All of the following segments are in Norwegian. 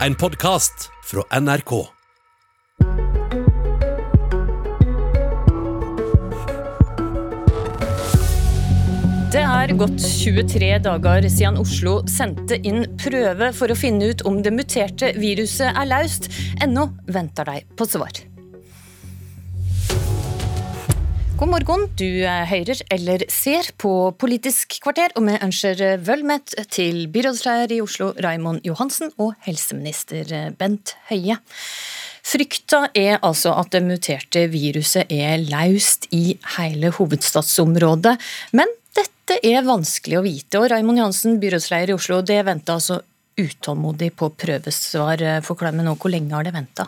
En podkast fra NRK. Det er gått 23 dager siden Oslo sendte inn prøve for å finne ut om det muterte viruset er løst. Ennå venter de på svar. God morgen, du hører eller ser på Politisk kvarter, og vi ønsker velmett til byrådsleder i Oslo Raimond Johansen og helseminister Bent Høie. Frykta er altså at det muterte viruset er løst i hele hovedstadsområdet. Men dette er vanskelig å vite, og Raimond Johansen, byrådsleder i Oslo, det venter altså utålmodig på prøvesvar. Forklar meg nå, hvor lenge har det venta?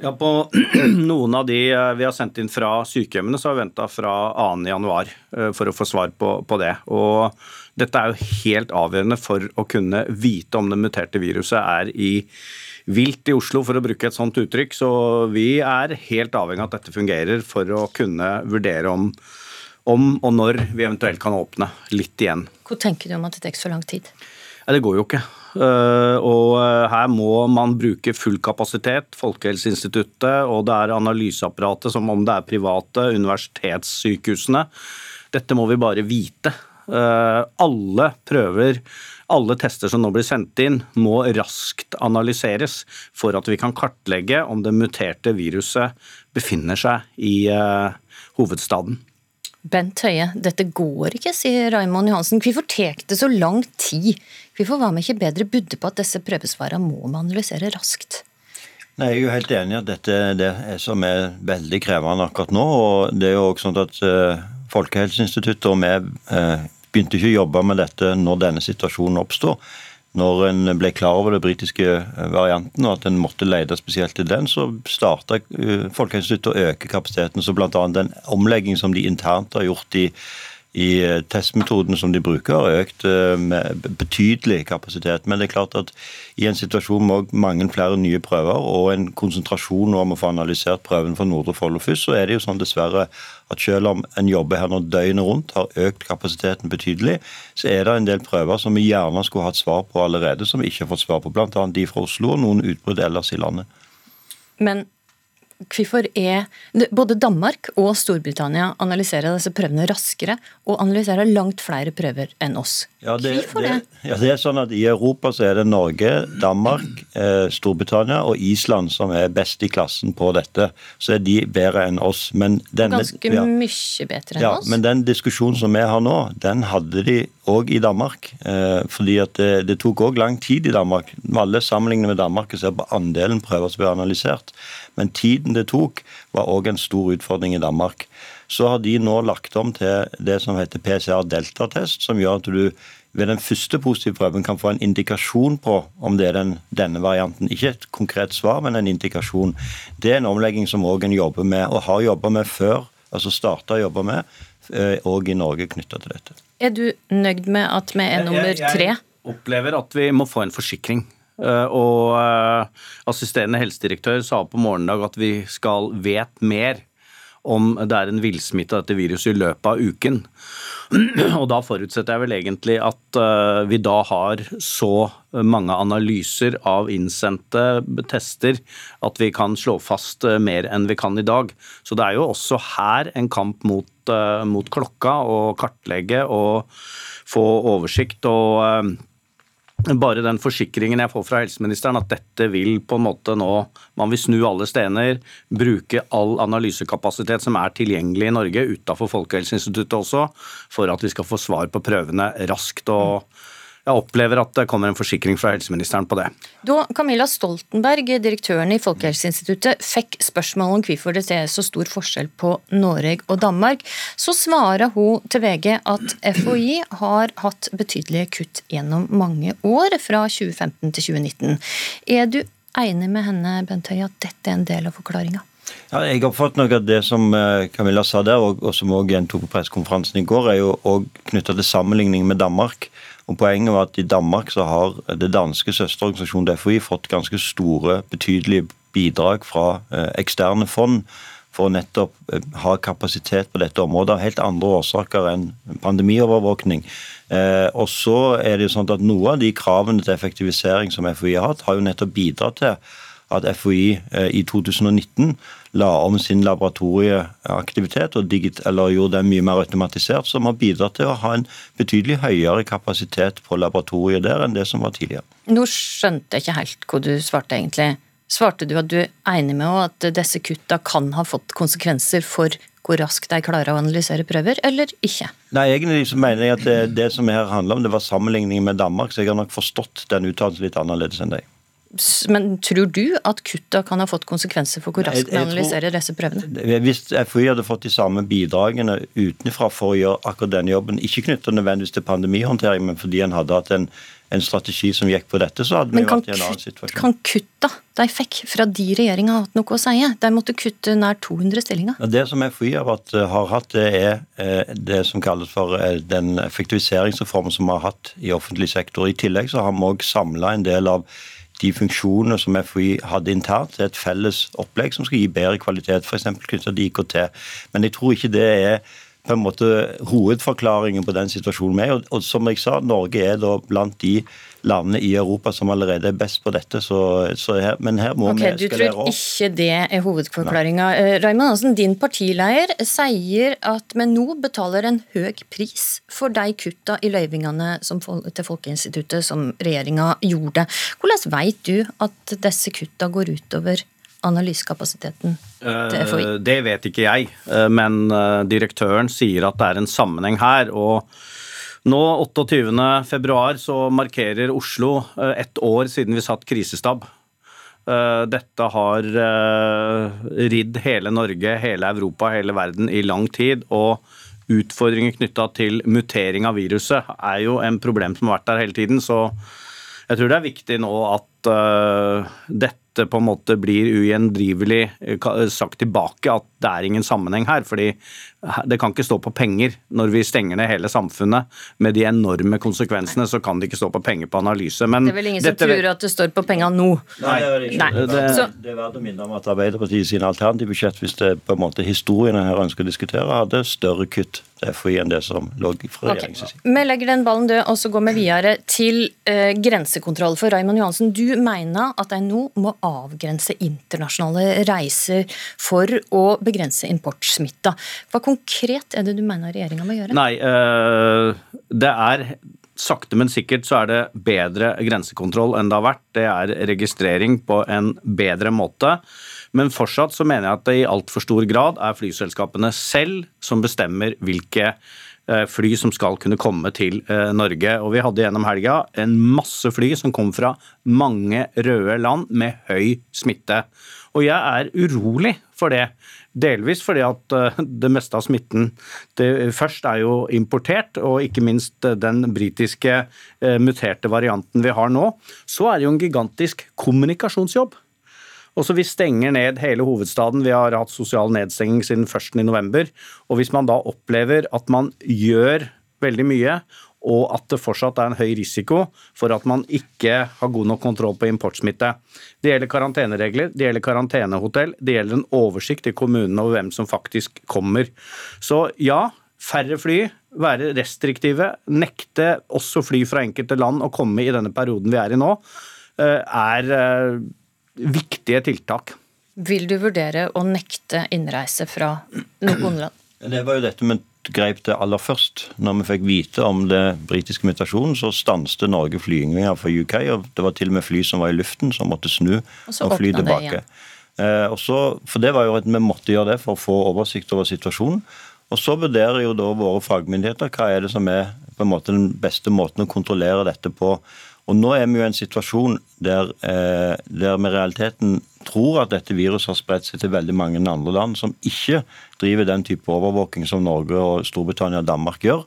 Ja, På noen av de eh, vi har sendt inn fra sykehjemmene, så har vi venta fra 2.1 eh, for å få svar på, på, det. Og dette er jo helt avgjørende for å kunne vite om det muterte viruset er i vilt i Oslo, for å bruke et sånt uttrykk. Så vi er helt avhengig av at dette fungerer for å kunne vurdere om, om og når vi eventuelt kan åpne litt igjen. Hvor tenker du om at det tar så lang tid? Det går jo ikke. Eh, og eh, her må man bruke full kapasitet. Folkehelseinstituttet og det er analyseapparatet som om det er private, universitetssykehusene. Dette må vi bare vite. Eh, alle prøver, alle tester som nå blir sendt inn, må raskt analyseres for at vi kan kartlegge om det muterte viruset befinner seg i hovedstaden. Bent Høie, dette går ikke, sier Raimond Johansen. Hvorfor tek det så lang tid? Hvorfor var vi ikke bedre budde på at disse prøvesvarene må vi analysere raskt? Nei, Jeg er jo helt enig i at dette er det som er veldig krevende akkurat nå. og det er jo også sånn at uh, Folkehelseinstituttet og vi uh, begynte ikke å jobbe med dette når denne situasjonen oppstår når en ble klar over den britiske eh, varianten og at en måtte lete spesielt til den, så starta eh, Folkehelseinstituttet å øke kapasiteten. Så bl.a. den omlegging som de internt har gjort i i eh, testmetoden som de bruker, har økt eh, med betydelig kapasitet. Men det er klart at i en situasjon med mange flere nye prøver og en konsentrasjon om å få analysert prøven for Nordre Follo først, så er det jo sånn dessverre at selv om en jobber her nå døgnet rundt, har økt kapasiteten betydelig, så er det en del prøver som vi gjerne skulle hatt svar på allerede, som vi ikke har fått svar på. Bl.a. de fra Oslo og noen utbrudd ellers i landet. Men Hvorfor er Både Danmark og Storbritannia analyserer disse prøvene raskere og analyserer langt flere prøver enn oss. Ja, det, Hvorfor det? det? Ja, det er sånn at I Europa så er det Norge, Danmark, eh, Storbritannia og Island som er best i klassen på dette. Så er de bedre enn oss. Men denne, Ganske ja, mye bedre enn ja, oss. Men den diskusjonen som vi har nå, den hadde de òg i Danmark. Eh, fordi at det, det tok òg lang tid i Danmark. Alle sammenligner med Danmark og ser på andelen prøver som blir analysert. Men tiden det tok, var òg en stor utfordring i Danmark. Så har de nå lagt om til det som heter PCR-deltatest, som gjør at du ved den første positive prøven kan få en indikasjon på om det er den, denne varianten. Ikke et konkret svar, men en indikasjon. Det er en omlegging som òg en jobber med, og har jobba med før, altså starta å jobbe med, òg eh, i Norge knytta til dette. Er du nøyd med at vi er nummer tre? Jeg opplever at vi må få en forsikring. Eh, og eh, assisterende helsedirektør sa på morgendag at vi skal vet mer om det er en villsmitte av dette viruset i løpet av uken. Og da forutsetter jeg vel egentlig at eh, vi da har så mange analyser av innsendte tester at vi kan slå fast mer enn vi kan i dag. Så det er jo også her en kamp mot, mot klokka, å kartlegge og få oversikt. og bare den forsikringen jeg får fra helseministeren at dette vil på en måte nå Man vil snu alle stener, bruke all analysekapasitet som er tilgjengelig i Norge, utafor Folkehelseinstituttet også, for at vi skal få svar på prøvene raskt. og jeg opplever at det kommer en forsikring fra helseministeren på det. Da Camilla Stoltenberg, direktøren i Folkehelseinstituttet, fikk spørsmål om hvorfor det er så stor forskjell på Norge og Danmark, så svarer hun til VG at FHI har hatt betydelige kutt gjennom mange år, fra 2015 til 2019. Er du enig med henne, Bent Høie, at dette er en del av forklaringa? Ja, jeg oppfatter nok at det som eh, Camilla sa der, og, og som også gjentok på pressekonferansen i går, er jo òg knytta til sammenligning med Danmark. Og Poenget var at i Danmark så har det danske søsterorganisasjonen DFI fått ganske store, betydelige bidrag fra eh, eksterne fond for å nettopp eh, ha kapasitet på dette området av helt andre årsaker enn pandemiovervåkning. Eh, og så er det jo sånn at Noe av de kravene til effektivisering som FHI har hatt, har jo nettopp bidratt til at FHI eh, i 2019 la om sin laboratorieaktivitet og gjorde den mye mer automatisert, som har bidratt til å ha en betydelig høyere kapasitet på laboratoriet der enn det som var tidligere. Nå skjønte jeg ikke helt hva du svarte, egentlig. Svarte du at du er enig med at disse kutta kan ha fått konsekvenser for hvor raskt de klarer å analysere prøver, eller ikke? Nei, egentlig så mener jeg at det, det som her handler om, det var sammenligning med Danmark, så jeg har nok forstått den uttalelsen litt annerledes enn deg. Men tror du at kutta kan ha fått konsekvenser for hvor raskt man analyserer disse prøvene? Hvis FHI hadde fått de samme bidragene utenfra for å gjøre akkurat denne jobben, ikke knyttet nødvendigvis til pandemihåndtering, men fordi en hadde hatt en, en, strategi som gikk på dette, så hadde vi vært i en annen situasjon. Men Kan kutta de fikk fra de regjeringa hatt noe å si? De måtte kutte nær 200 stillinger. Det som FHI har, vært, har hatt, det er eh, det som kalles for eh, den effektiviseringsreformen som vi har hatt i offentlig sektor. I tillegg så har vi òg samla en del av de funksjonene som FHI hadde internt, til et felles opplegg som skal gi bedre kvalitet, f.eks. knyttet til IKT. Men jeg tror ikke det er på en måte hovedforklaringen på den situasjonen vi er. Og, og som jeg sa, Norge er da blant de landene i Europa som allerede er best på dette. Så, så her, men her må okay, vi eskalere opp. Du tror ikke det er hovedforklaringa. Uh, Raymond Hansen, din partileder sier at vi nå betaler en høy pris for de kutta i løyvingene som, til Folkeinstituttet som regjeringa gjorde. Hvordan vet du at disse kutta går utover analysekapasiteten det vet ikke jeg, uh, men direktøren sier at det er en sammenheng her. og nå, 28.2, så markerer Oslo eh, ett år siden vi satt krisestab. Eh, dette har eh, ridd hele Norge, hele Europa, hele verden i lang tid. og Utfordringer knytta til mutering av viruset er jo en problem som har vært der hele tiden. Så jeg tror det er viktig nå at dette dette på en måte blir ugjendrivelig eh, sagt tilbake at det er ingen sammenheng her. fordi det kan ikke stå på penger. Når vi stenger ned hele samfunnet med de enorme konsekvensene, så kan det ikke stå på penger på analyse. Men det er vel ingen som tror at det står på penger nå? Nei, det er det ikke. Det, det, er verdt å minne om at Arbeiderpartiet sine alternative budsjett, hvis det på en måte historien her ønsker å diskutere, hadde større kutt FHI enn det som lå fra regjeringens side. Okay. Vi legger den ballen død, og så går vi videre til uh, grensekontroll. For Raymond Johansen, du mener at de nå må avgrense internasjonale reiser for å begrense importsmitta. Hva konkret er det du mener regjeringa må gjøre? Nei, uh, det er sakte, men sikkert så er det bedre grensekontroll enn det har vært. Det er registrering på en bedre måte. Men fortsatt så mener jeg at det i altfor stor grad er flyselskapene selv som bestemmer hvilke eh, fly som skal kunne komme til eh, Norge. Og vi hadde gjennom helga en masse fly som kom fra mange røde land med høy smitte. Og jeg er urolig for det. Delvis fordi at eh, det meste av smitten først er jo importert, og ikke minst den britiske muterte varianten vi har nå. Så er det jo en gigantisk kommunikasjonsjobb. Og så Vi stenger ned hele hovedstaden. Vi har hatt sosial nedstenging siden 1.11. Og hvis man da opplever at man gjør veldig mye, og at det fortsatt er en høy risiko for at man ikke har god nok kontroll på importsmitte. Det gjelder karanteneregler, det gjelder karantenehotell, det gjelder en oversikt i kommunene over hvem som faktisk kommer. Så ja, færre fly, være restriktive, nekte også fly fra enkelte land å komme i denne perioden vi er i nå, eh, er eh, viktige tiltak. Vil du vurdere å nekte innreise fra noen land? Det var jo dette vi grep det aller først. Når vi fikk vite om det britiske mutasjonen, så stanset Norge flyginger fra UK. og Det var til og med fly som var i luften, som måtte snu og, og fly tilbake. Eh, så, for det var jo at Vi måtte gjøre det for å få oversikt over situasjonen. Og Så vurderer jo da våre fagmyndigheter hva er det som er på en måte den beste måten å kontrollere dette på. Og Nå er vi jo i en situasjon der, eh, der vi i realiteten tror at dette viruset har spredt seg til veldig mange andre land som ikke driver den type overvåking som Norge, og Storbritannia og Danmark gjør.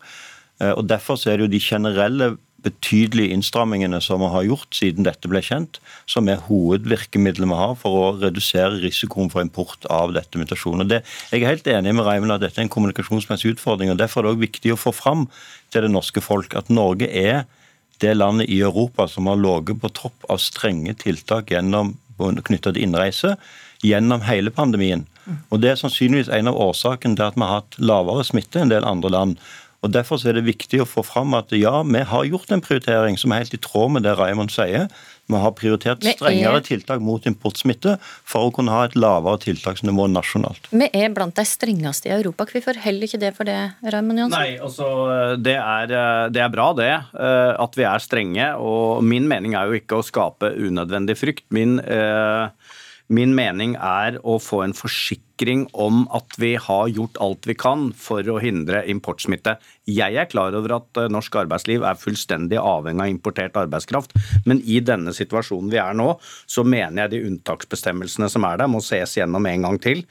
Eh, og Derfor så er det jo de generelle betydelige innstrammingene som vi har gjort siden dette ble kjent, som er hovedvirkemidlet vi har for å redusere risikoen for import av dette mutasjonen. Det, jeg er helt enig med Raimund at dette er en kommunikasjonsmessig utfordring. og Derfor er det også viktig å få fram til det norske folk at Norge er det landet i Europa som har ligget på topp av strenge tiltak knytta til innreise gjennom hele pandemien. Og Det er sannsynligvis en av årsakene til at vi har hatt lavere smitte enn en del andre land. Og Derfor er det viktig å få fram at ja, vi har gjort en prioritering som er helt i tråd med det Raymond sier. Vi har prioritert strengere er... tiltak mot importsmitte for å kunne ha et lavere tiltaksnivå nasjonalt. Vi er blant de strengeste i Europa. Hvorfor heller ikke det for det, Raymond Jansson? Nei, altså, det er, det er, bra det, eh, at vi er strenge. Og min mening er jo ikke å skape unødvendig frykt. Min eh, Min mening er å få en forsikring om at vi har gjort alt vi kan for å hindre importsmitte. Jeg er klar over at eh, norsk arbeidsliv er fullstendig avhengig av importert arbeidskraft, men i denne situasjonen vi er nå, så mener jeg de unntaksbestemmelsene som er der, må ses gjennom en gang til.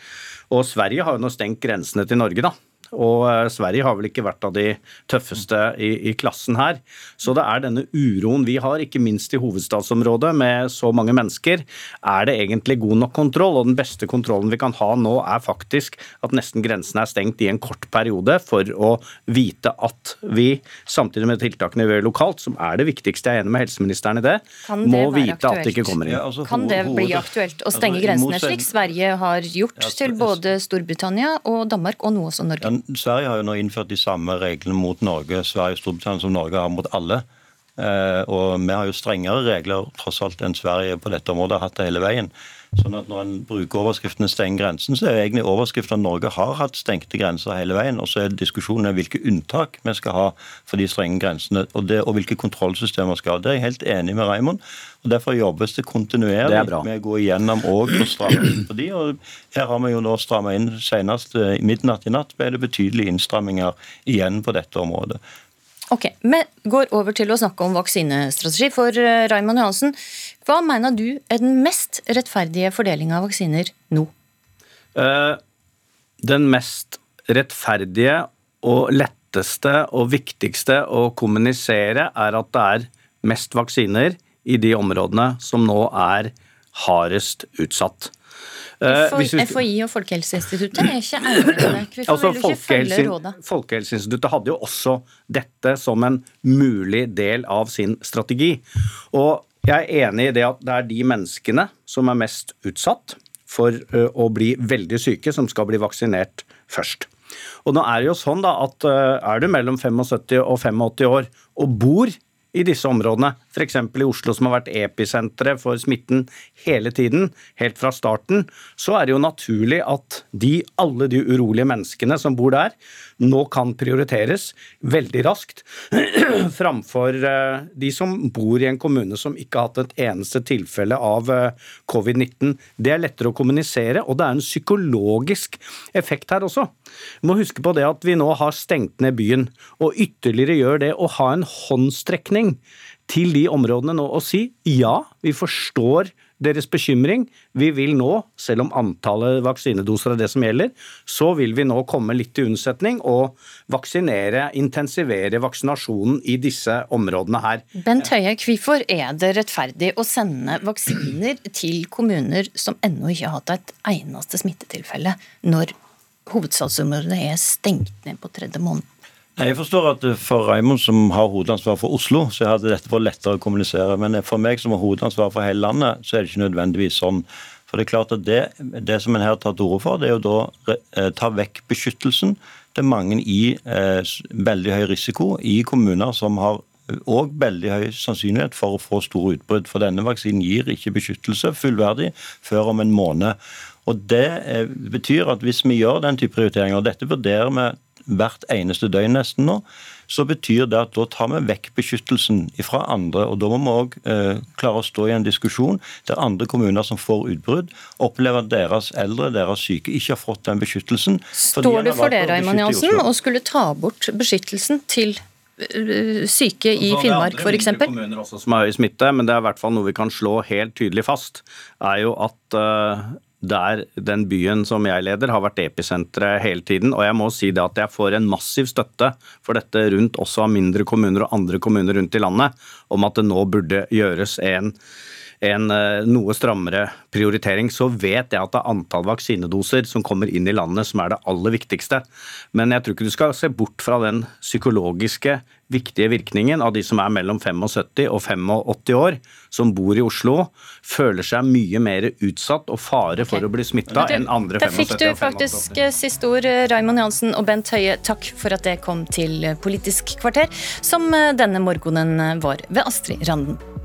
Og Sverige har jo nå stengt grensene til Norge, da. Og eh, Sverige har vel ikke vært av de tøffeste i, i, klassen her. Så det er denne uroen vi har, ikke minst i hovedstadsområdet med så mange mennesker. Er det egentlig god nok kontroll? Og den beste kontrollen vi kan ha nå, er faktisk at nesten grensen er stengt i en kort periode for å vite at vi, samtidig med tiltakene vi gjør lokalt, som er det viktigste, jeg er enig med helseministeren i det, det må vite aktuelt? at det ikke kommer inn. Ja, altså, kan det bli aktuelt å stenge altså, grensene, slik Sverige har gjort til både Storbritannia og Danmark, og nå også Norge? Ja, Sverige har jo nå innført de samme reglene mot Norge Sverige og Storbritannia som Norge har mot alle. Eh, og vi har jo strengere regler tross alt enn Sverige på dette området har hatt det hele veien. Sånn at Når en bruker overskriften 'steng grensen', så er egentlig overskriften at Norge har hatt stengte grenser hele veien. Og så er diskusjonen hvilke unntak vi skal ha for de strenge grensene, og, det, og hvilke kontrollsystemer vi skal ha. Det er jeg helt enig med Raymond. og Derfor jobbes det kontinuerlig det med å gå igjennom og stramme inn på de. og Her har vi jo nå stramma inn senest i midnatt i natt ble det betydelige innstramminger igjen på dette området. Ok, Vi går over til å snakke om vaksinestrategi. For eh, Raymond Johansen, hva mener du er den mest rettferdige fordelinga av vaksiner nå? Uh, den mest rettferdige og letteste og viktigste å kommunisere er at det er mest vaksiner i de områdene som nå er hardest utsatt. Eh, FHI og Folkehelseinstituttet er ikke enige med det. Altså, vil ikke følge rådet? Folkehelseinstituttet hadde jo også dette som en mulig del av sin strategi. Og jeg er enig i det at det er de menneskene som er mest utsatt for eh, å bli veldig syke, som skal bli vaksinert først. Og nå er det jo sånn da at eh, er du mellom 75 og 85 år og bor i disse områdene, f.eks. i Oslo som har vært episenteret for smitten hele tiden, helt fra starten, så er det jo naturlig at de, alle de urolige menneskene som bor der, nå kan prioriteres veldig raskt framfor eh, de som bor i en kommune som ikke har hatt et eneste tilfelle av eh, covid-19. Det er lettere å kommunisere, og det er en psykologisk effekt her også. Vi må huske på det at vi nå har stengt ned byen, og ytterligere gjør det å ha en håndstrekning til de områdene nå og si ja, vi forstår deres bekymring. Vi vil nå, selv om antallet vaksinedoser er det som gjelder, så vil vi nå komme litt til unnsetning og vaksinere, intensivere vaksinasjonen i disse områdene her. Bent Høie, hvorfor er det rettferdig å sende vaksiner til kommuner som ennå ikke har hatt et eneste smittetilfelle, når hovedstadsområdet er stengt ned på tredje måned. Jeg forstår at for Raymond som har hovedansvar for Oslo, så hadde dette vært lettere å kommunisere. Men for meg som har hovedansvar for hele landet, så er det ikke nødvendigvis sånn. For Det er klart at det, det som en her tar til orde for, det er å da eh, ta vekk beskyttelsen. Er mange i eh, veldig høy risiko i kommuner som har og veldig høy sannsynlighet for å få store utbrudd. For denne vaksinen gir ikke beskyttelse fullverdig før om en måned. Og Det eh, betyr at hvis vi gjør den type prioriteringer, og dette vurderer vi hvert eneste døgn nesten nå, så betyr det at da tar vi vekk beskyttelsen fra andre. og Da må vi òg eh, klare å stå i en diskusjon der andre kommuner som får utbrudd, opplever at deres eldre, deres syke, ikke har fått den beskyttelsen. Står du for det, Raymond Jansen, å skulle ta bort beskyttelsen til eh, syke i Finnmark f.eks.? Det er andre kommuner også som er i smitte, men det er i hvert fall noe vi kan slå helt tydelig fast. er jo at uh, der den byen som jeg leder, har vært episenteret hele tiden. Og jeg må si det at jeg får en massiv støtte for dette rundt også av mindre kommuner og andre kommuner rundt i landet, om at det nå burde gjøres en en eh, noe strammere prioritering, så vet jeg at det er antall vaksinedoser som kommer inn i landet som er det aller viktigste. Men jeg tror ikke du skal se bort fra den psykologiske viktige virkningen av de som er mellom 75 og 85 år, som bor i Oslo, føler seg mye mer utsatt og fare for okay. å bli smitta enn andre 75 og 85 år. Da fikk du faktisk eh, siste ord, eh, Raymond Johansen og Bent Høie. Takk for at det kom til Politisk kvarter, som denne morgenen var ved Astrid Randen.